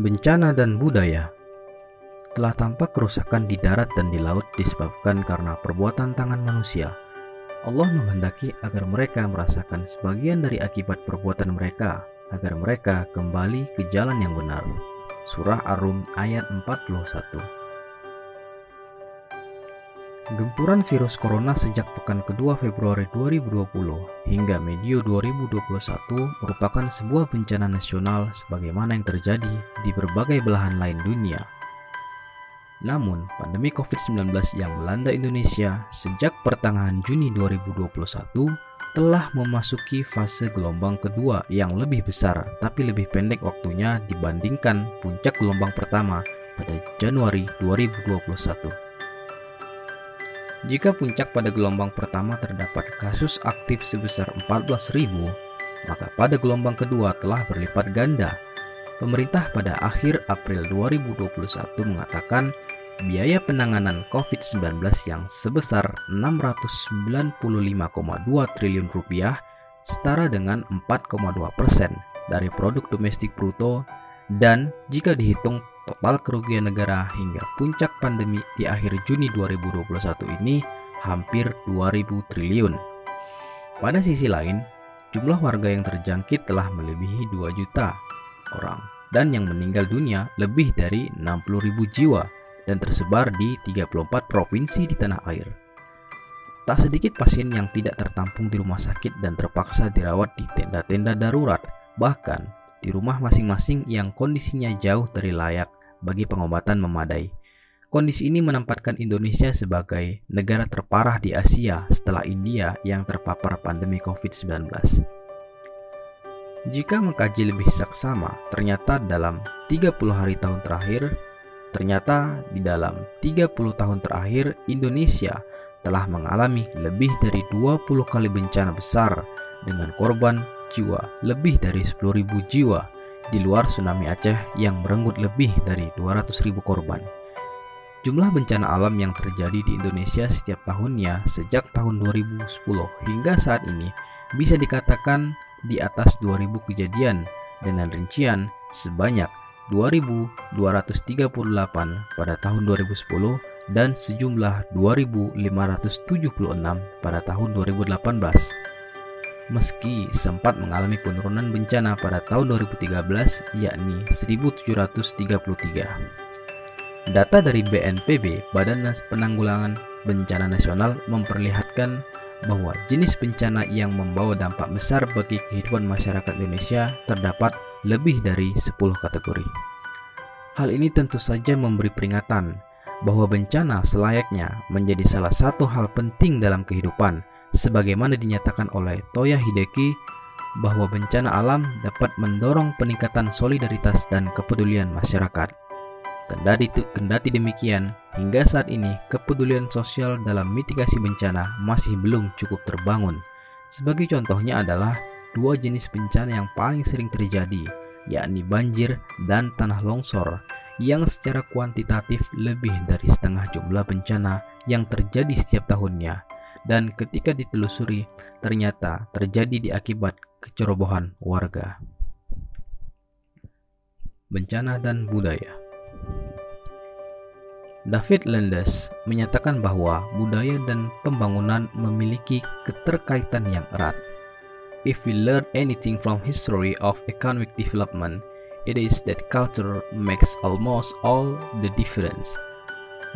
Bencana dan budaya telah tampak kerusakan di darat dan di laut disebabkan karena perbuatan tangan manusia. Allah menghendaki agar mereka merasakan sebagian dari akibat perbuatan mereka, agar mereka kembali ke jalan yang benar. Surah Ar-Rum ayat 41 Gempuran virus corona sejak pekan kedua Februari 2020 hingga medio 2021 merupakan sebuah bencana nasional sebagaimana yang terjadi di berbagai belahan lain dunia. Namun, pandemi COVID-19 yang melanda Indonesia sejak pertengahan Juni 2021 telah memasuki fase gelombang kedua yang lebih besar tapi lebih pendek waktunya dibandingkan puncak gelombang pertama pada Januari 2021. Jika puncak pada gelombang pertama terdapat kasus aktif sebesar 14.000, maka pada gelombang kedua telah berlipat ganda. Pemerintah pada akhir April 2021 mengatakan biaya penanganan COVID-19 yang sebesar 695,2 triliun rupiah setara dengan 4,2 persen dari produk domestik bruto dan jika dihitung Total kerugian negara hingga puncak pandemi di akhir Juni 2021 ini hampir 2000 triliun. Pada sisi lain, jumlah warga yang terjangkit telah melebihi 2 juta orang dan yang meninggal dunia lebih dari 60.000 jiwa dan tersebar di 34 provinsi di tanah air. Tak sedikit pasien yang tidak tertampung di rumah sakit dan terpaksa dirawat di tenda-tenda darurat, bahkan di rumah masing-masing yang kondisinya jauh dari layak bagi pengobatan memadai. Kondisi ini menempatkan Indonesia sebagai negara terparah di Asia setelah India yang terpapar pandemi COVID-19. Jika mengkaji lebih saksama, ternyata dalam 30 hari tahun terakhir, ternyata di dalam 30 tahun terakhir Indonesia telah mengalami lebih dari 20 kali bencana besar dengan korban jiwa lebih dari 10.000 jiwa di luar tsunami Aceh yang merenggut lebih dari 200.000 korban. Jumlah bencana alam yang terjadi di Indonesia setiap tahunnya sejak tahun 2010 hingga saat ini bisa dikatakan di atas 2000 kejadian dengan rincian sebanyak 2238 pada tahun 2010 dan sejumlah 2576 pada tahun 2018 meski sempat mengalami penurunan bencana pada tahun 2013 yakni 1733. Data dari BNPB, Badan Penanggulangan Bencana Nasional memperlihatkan bahwa jenis bencana yang membawa dampak besar bagi kehidupan masyarakat Indonesia terdapat lebih dari 10 kategori. Hal ini tentu saja memberi peringatan bahwa bencana selayaknya menjadi salah satu hal penting dalam kehidupan sebagaimana dinyatakan oleh Toya Hideki bahwa bencana alam dapat mendorong peningkatan solidaritas dan kepedulian masyarakat. Kendati, kendati demikian, hingga saat ini kepedulian sosial dalam mitigasi bencana masih belum cukup terbangun. Sebagai contohnya adalah dua jenis bencana yang paling sering terjadi, yakni banjir dan tanah longsor, yang secara kuantitatif lebih dari setengah jumlah bencana yang terjadi setiap tahunnya dan ketika ditelusuri ternyata terjadi di akibat kecerobohan warga. Bencana dan budaya David Landes menyatakan bahwa budaya dan pembangunan memiliki keterkaitan yang erat. If we learn anything from history of economic development, it is that culture makes almost all the difference.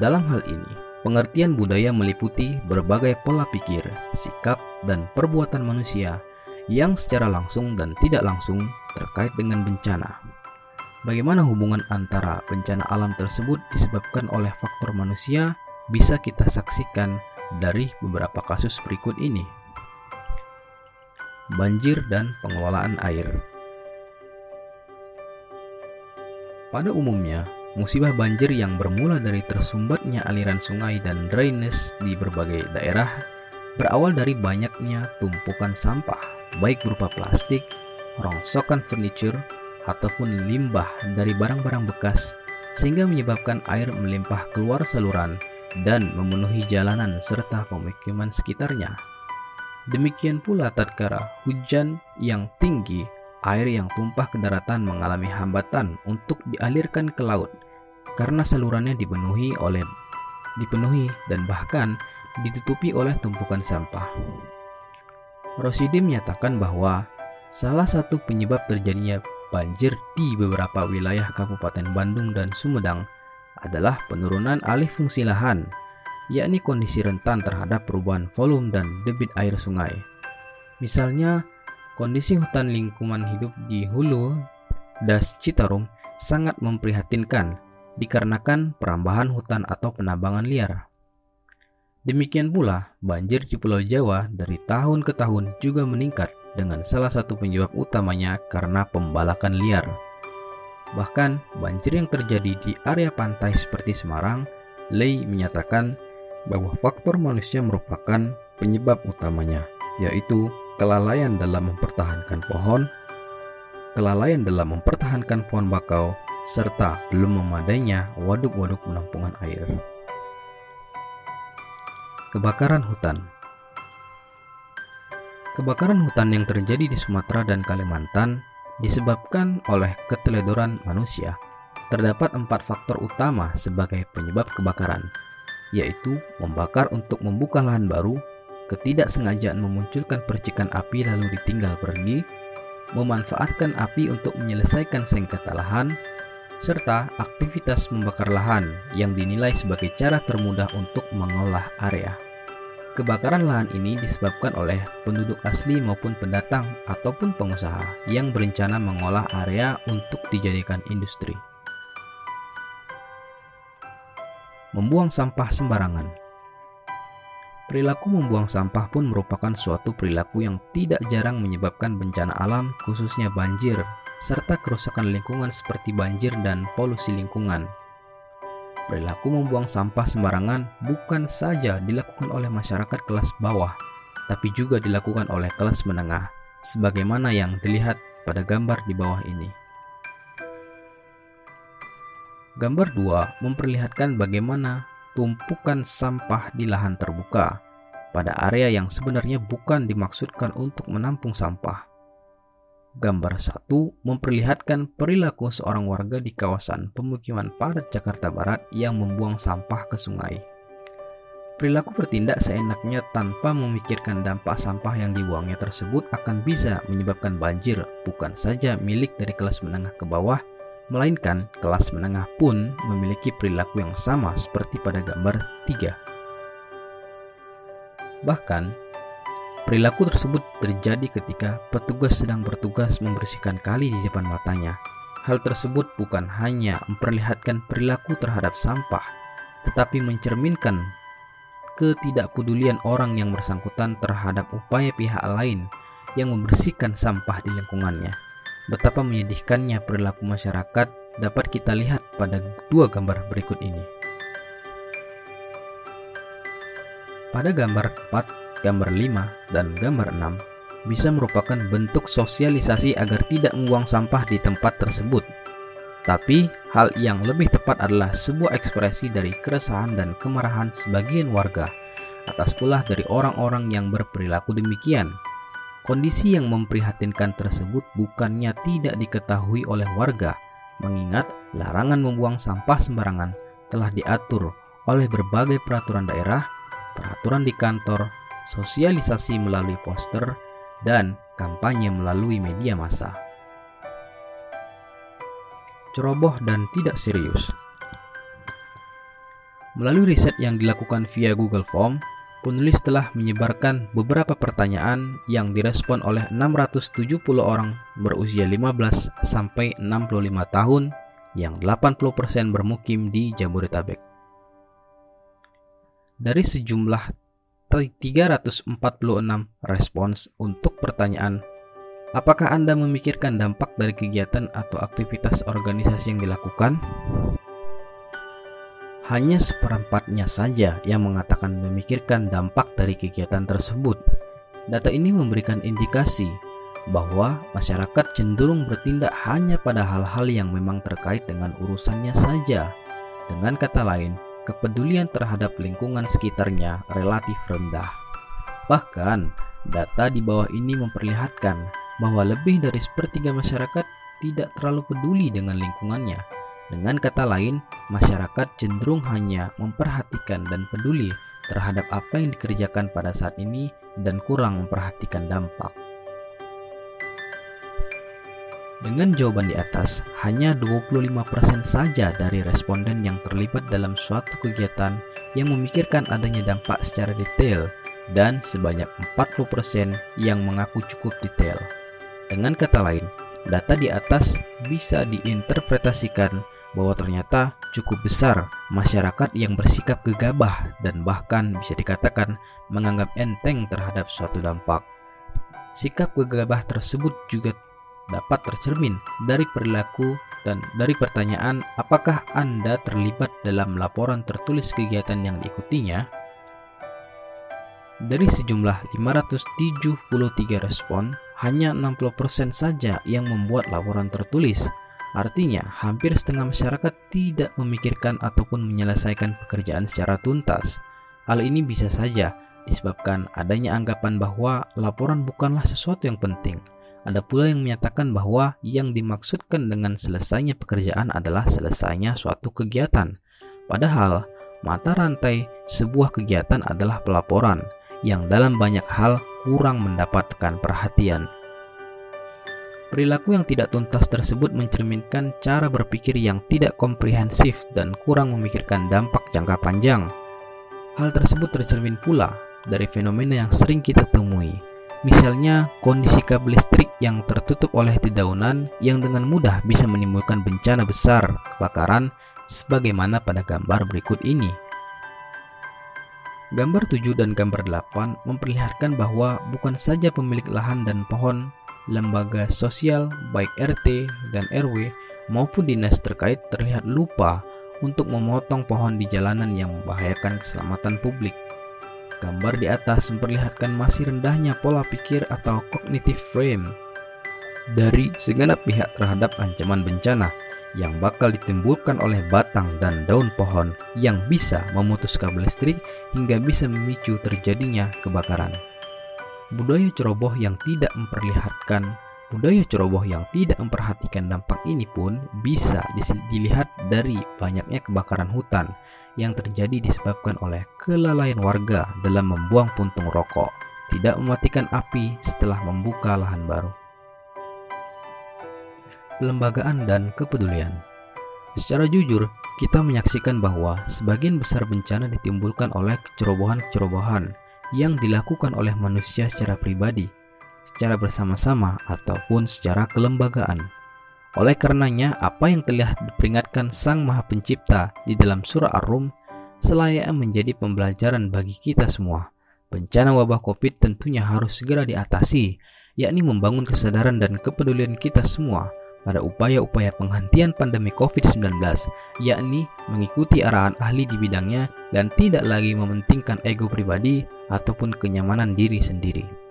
Dalam hal ini, Pengertian budaya meliputi berbagai pola pikir, sikap, dan perbuatan manusia yang secara langsung dan tidak langsung terkait dengan bencana. Bagaimana hubungan antara bencana alam tersebut disebabkan oleh faktor manusia bisa kita saksikan dari beberapa kasus berikut ini. Banjir dan pengelolaan air. Pada umumnya, Musibah banjir yang bermula dari tersumbatnya aliran sungai dan drainase di berbagai daerah berawal dari banyaknya tumpukan sampah, baik berupa plastik, rongsokan furniture, ataupun limbah dari barang-barang bekas, sehingga menyebabkan air melimpah keluar saluran dan memenuhi jalanan serta pemukiman sekitarnya. Demikian pula tatkala hujan yang tinggi air yang tumpah ke daratan mengalami hambatan untuk dialirkan ke laut karena salurannya dipenuhi oleh dipenuhi dan bahkan ditutupi oleh tumpukan sampah. Rosidi menyatakan bahwa salah satu penyebab terjadinya banjir di beberapa wilayah Kabupaten Bandung dan Sumedang adalah penurunan alih fungsi lahan, yakni kondisi rentan terhadap perubahan volume dan debit air sungai. Misalnya, kondisi hutan lingkungan hidup di Hulu, Das Citarum sangat memprihatinkan dikarenakan perambahan hutan atau penambangan liar. Demikian pula, banjir di Pulau Jawa dari tahun ke tahun juga meningkat dengan salah satu penyebab utamanya karena pembalakan liar. Bahkan, banjir yang terjadi di area pantai seperti Semarang, Lei menyatakan bahwa faktor manusia merupakan penyebab utamanya, yaitu kelalaian dalam mempertahankan pohon, kelalaian dalam mempertahankan pohon bakau, serta belum memadainya waduk-waduk penampungan air. Kebakaran hutan Kebakaran hutan yang terjadi di Sumatera dan Kalimantan disebabkan oleh keteledoran manusia. Terdapat empat faktor utama sebagai penyebab kebakaran, yaitu membakar untuk membuka lahan baru, ketidaksengajaan memunculkan percikan api lalu ditinggal pergi, memanfaatkan api untuk menyelesaikan sengketa lahan, serta aktivitas membakar lahan yang dinilai sebagai cara termudah untuk mengolah area. Kebakaran lahan ini disebabkan oleh penduduk asli maupun pendatang ataupun pengusaha yang berencana mengolah area untuk dijadikan industri. Membuang sampah sembarangan. Perilaku membuang sampah pun merupakan suatu perilaku yang tidak jarang menyebabkan bencana alam, khususnya banjir, serta kerusakan lingkungan seperti banjir dan polusi lingkungan. Perilaku membuang sampah sembarangan bukan saja dilakukan oleh masyarakat kelas bawah, tapi juga dilakukan oleh kelas menengah, sebagaimana yang dilihat pada gambar di bawah ini. Gambar 2 memperlihatkan bagaimana tumpukan sampah di lahan terbuka pada area yang sebenarnya bukan dimaksudkan untuk menampung sampah. Gambar 1 memperlihatkan perilaku seorang warga di kawasan pemukiman padat Jakarta Barat yang membuang sampah ke sungai. Perilaku bertindak seenaknya tanpa memikirkan dampak sampah yang dibuangnya tersebut akan bisa menyebabkan banjir bukan saja milik dari kelas menengah ke bawah, melainkan kelas menengah pun memiliki perilaku yang sama seperti pada gambar 3. Bahkan, Perilaku tersebut terjadi ketika petugas sedang bertugas membersihkan kali di depan matanya. Hal tersebut bukan hanya memperlihatkan perilaku terhadap sampah, tetapi mencerminkan ketidakpedulian orang yang bersangkutan terhadap upaya pihak lain yang membersihkan sampah di lingkungannya. Betapa menyedihkannya perilaku masyarakat dapat kita lihat pada dua gambar berikut ini. Pada gambar 4 gambar 5 dan gambar 6 bisa merupakan bentuk sosialisasi agar tidak membuang sampah di tempat tersebut. Tapi, hal yang lebih tepat adalah sebuah ekspresi dari keresahan dan kemarahan sebagian warga atas pula dari orang-orang yang berperilaku demikian. Kondisi yang memprihatinkan tersebut bukannya tidak diketahui oleh warga, mengingat larangan membuang sampah sembarangan telah diatur oleh berbagai peraturan daerah, peraturan di kantor, sosialisasi melalui poster, dan kampanye melalui media massa. Ceroboh dan tidak serius. Melalui riset yang dilakukan via Google Form, penulis telah menyebarkan beberapa pertanyaan yang direspon oleh 670 orang berusia 15 sampai 65 tahun yang 80% bermukim di Jabodetabek. Dari sejumlah 346 respons untuk pertanyaan Apakah Anda memikirkan dampak dari kegiatan atau aktivitas organisasi yang dilakukan? Hanya seperempatnya saja yang mengatakan memikirkan dampak dari kegiatan tersebut. Data ini memberikan indikasi bahwa masyarakat cenderung bertindak hanya pada hal-hal yang memang terkait dengan urusannya saja. Dengan kata lain, kepedulian terhadap lingkungan sekitarnya relatif rendah. Bahkan, data di bawah ini memperlihatkan bahwa lebih dari sepertiga masyarakat tidak terlalu peduli dengan lingkungannya. Dengan kata lain, masyarakat cenderung hanya memperhatikan dan peduli terhadap apa yang dikerjakan pada saat ini dan kurang memperhatikan dampak. Dengan jawaban di atas, hanya 25% saja dari responden yang terlibat dalam suatu kegiatan yang memikirkan adanya dampak secara detail dan sebanyak 40% yang mengaku cukup detail. Dengan kata lain, data di atas bisa diinterpretasikan bahwa ternyata cukup besar masyarakat yang bersikap gegabah dan bahkan bisa dikatakan menganggap enteng terhadap suatu dampak. Sikap gegabah tersebut juga dapat tercermin dari perilaku dan dari pertanyaan apakah Anda terlibat dalam laporan tertulis kegiatan yang diikutinya. Dari sejumlah 573 respon, hanya 60% saja yang membuat laporan tertulis. Artinya, hampir setengah masyarakat tidak memikirkan ataupun menyelesaikan pekerjaan secara tuntas. Hal ini bisa saja disebabkan adanya anggapan bahwa laporan bukanlah sesuatu yang penting, ada pula yang menyatakan bahwa yang dimaksudkan dengan selesainya pekerjaan adalah selesainya suatu kegiatan. Padahal, mata rantai sebuah kegiatan adalah pelaporan yang dalam banyak hal kurang mendapatkan perhatian. Perilaku yang tidak tuntas tersebut mencerminkan cara berpikir yang tidak komprehensif dan kurang memikirkan dampak jangka panjang. Hal tersebut tercermin pula dari fenomena yang sering kita temui, Misalnya, kondisi kabel listrik yang tertutup oleh dedaunan yang dengan mudah bisa menimbulkan bencana besar kebakaran sebagaimana pada gambar berikut ini. Gambar 7 dan gambar 8 memperlihatkan bahwa bukan saja pemilik lahan dan pohon, lembaga sosial baik RT dan RW maupun dinas terkait terlihat lupa untuk memotong pohon di jalanan yang membahayakan keselamatan publik. Gambar di atas memperlihatkan masih rendahnya pola pikir atau cognitive frame dari segenap pihak terhadap ancaman bencana yang bakal ditimbulkan oleh batang dan daun pohon yang bisa memutus kabel listrik hingga bisa memicu terjadinya kebakaran. Budaya ceroboh yang tidak memperlihatkan Budaya ceroboh yang tidak memperhatikan dampak ini pun bisa dilihat dari banyaknya kebakaran hutan yang terjadi disebabkan oleh kelalaian warga dalam membuang puntung rokok, tidak mematikan api setelah membuka lahan baru. Pelembagaan dan kepedulian Secara jujur, kita menyaksikan bahwa sebagian besar bencana ditimbulkan oleh kecerobohan-kecerobohan yang dilakukan oleh manusia secara pribadi secara bersama-sama ataupun secara kelembagaan. Oleh karenanya, apa yang telah diperingatkan Sang Maha Pencipta di dalam surah Ar-Rum selayaknya menjadi pembelajaran bagi kita semua. Bencana wabah COVID tentunya harus segera diatasi, yakni membangun kesadaran dan kepedulian kita semua pada upaya-upaya penghentian pandemi COVID-19, yakni mengikuti arahan ahli di bidangnya dan tidak lagi mementingkan ego pribadi ataupun kenyamanan diri sendiri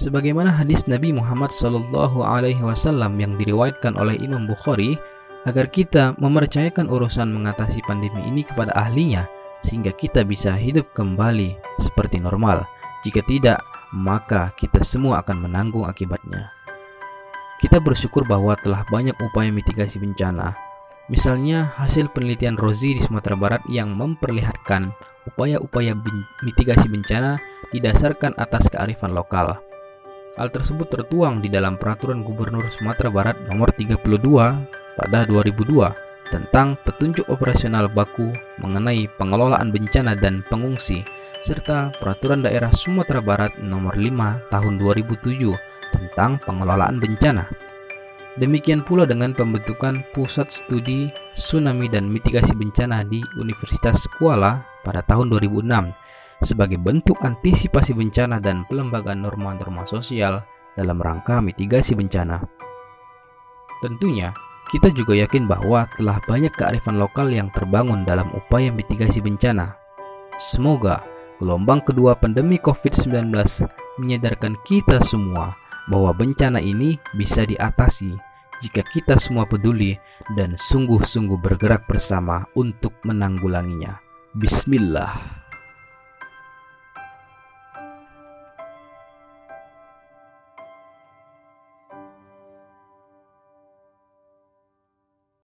sebagaimana hadis Nabi Muhammad Shallallahu Alaihi Wasallam yang diriwayatkan oleh Imam Bukhari agar kita mempercayakan urusan mengatasi pandemi ini kepada ahlinya sehingga kita bisa hidup kembali seperti normal. Jika tidak, maka kita semua akan menanggung akibatnya. Kita bersyukur bahwa telah banyak upaya mitigasi bencana. Misalnya hasil penelitian Rozi di Sumatera Barat yang memperlihatkan upaya-upaya mitigasi bencana didasarkan atas kearifan lokal. Hal tersebut tertuang di dalam Peraturan Gubernur Sumatera Barat Nomor 32 pada 2002 tentang petunjuk operasional baku mengenai pengelolaan bencana dan pengungsi serta Peraturan Daerah Sumatera Barat Nomor 5 Tahun 2007 tentang pengelolaan bencana. Demikian pula dengan pembentukan Pusat Studi Tsunami dan Mitigasi Bencana di Universitas Kuala pada tahun 2006 sebagai bentuk antisipasi bencana dan pelembagaan norma-norma sosial dalam rangka mitigasi bencana. Tentunya, kita juga yakin bahwa telah banyak kearifan lokal yang terbangun dalam upaya mitigasi bencana. Semoga gelombang kedua pandemi COVID-19 menyadarkan kita semua bahwa bencana ini bisa diatasi jika kita semua peduli dan sungguh-sungguh bergerak bersama untuk menanggulanginya. Bismillah.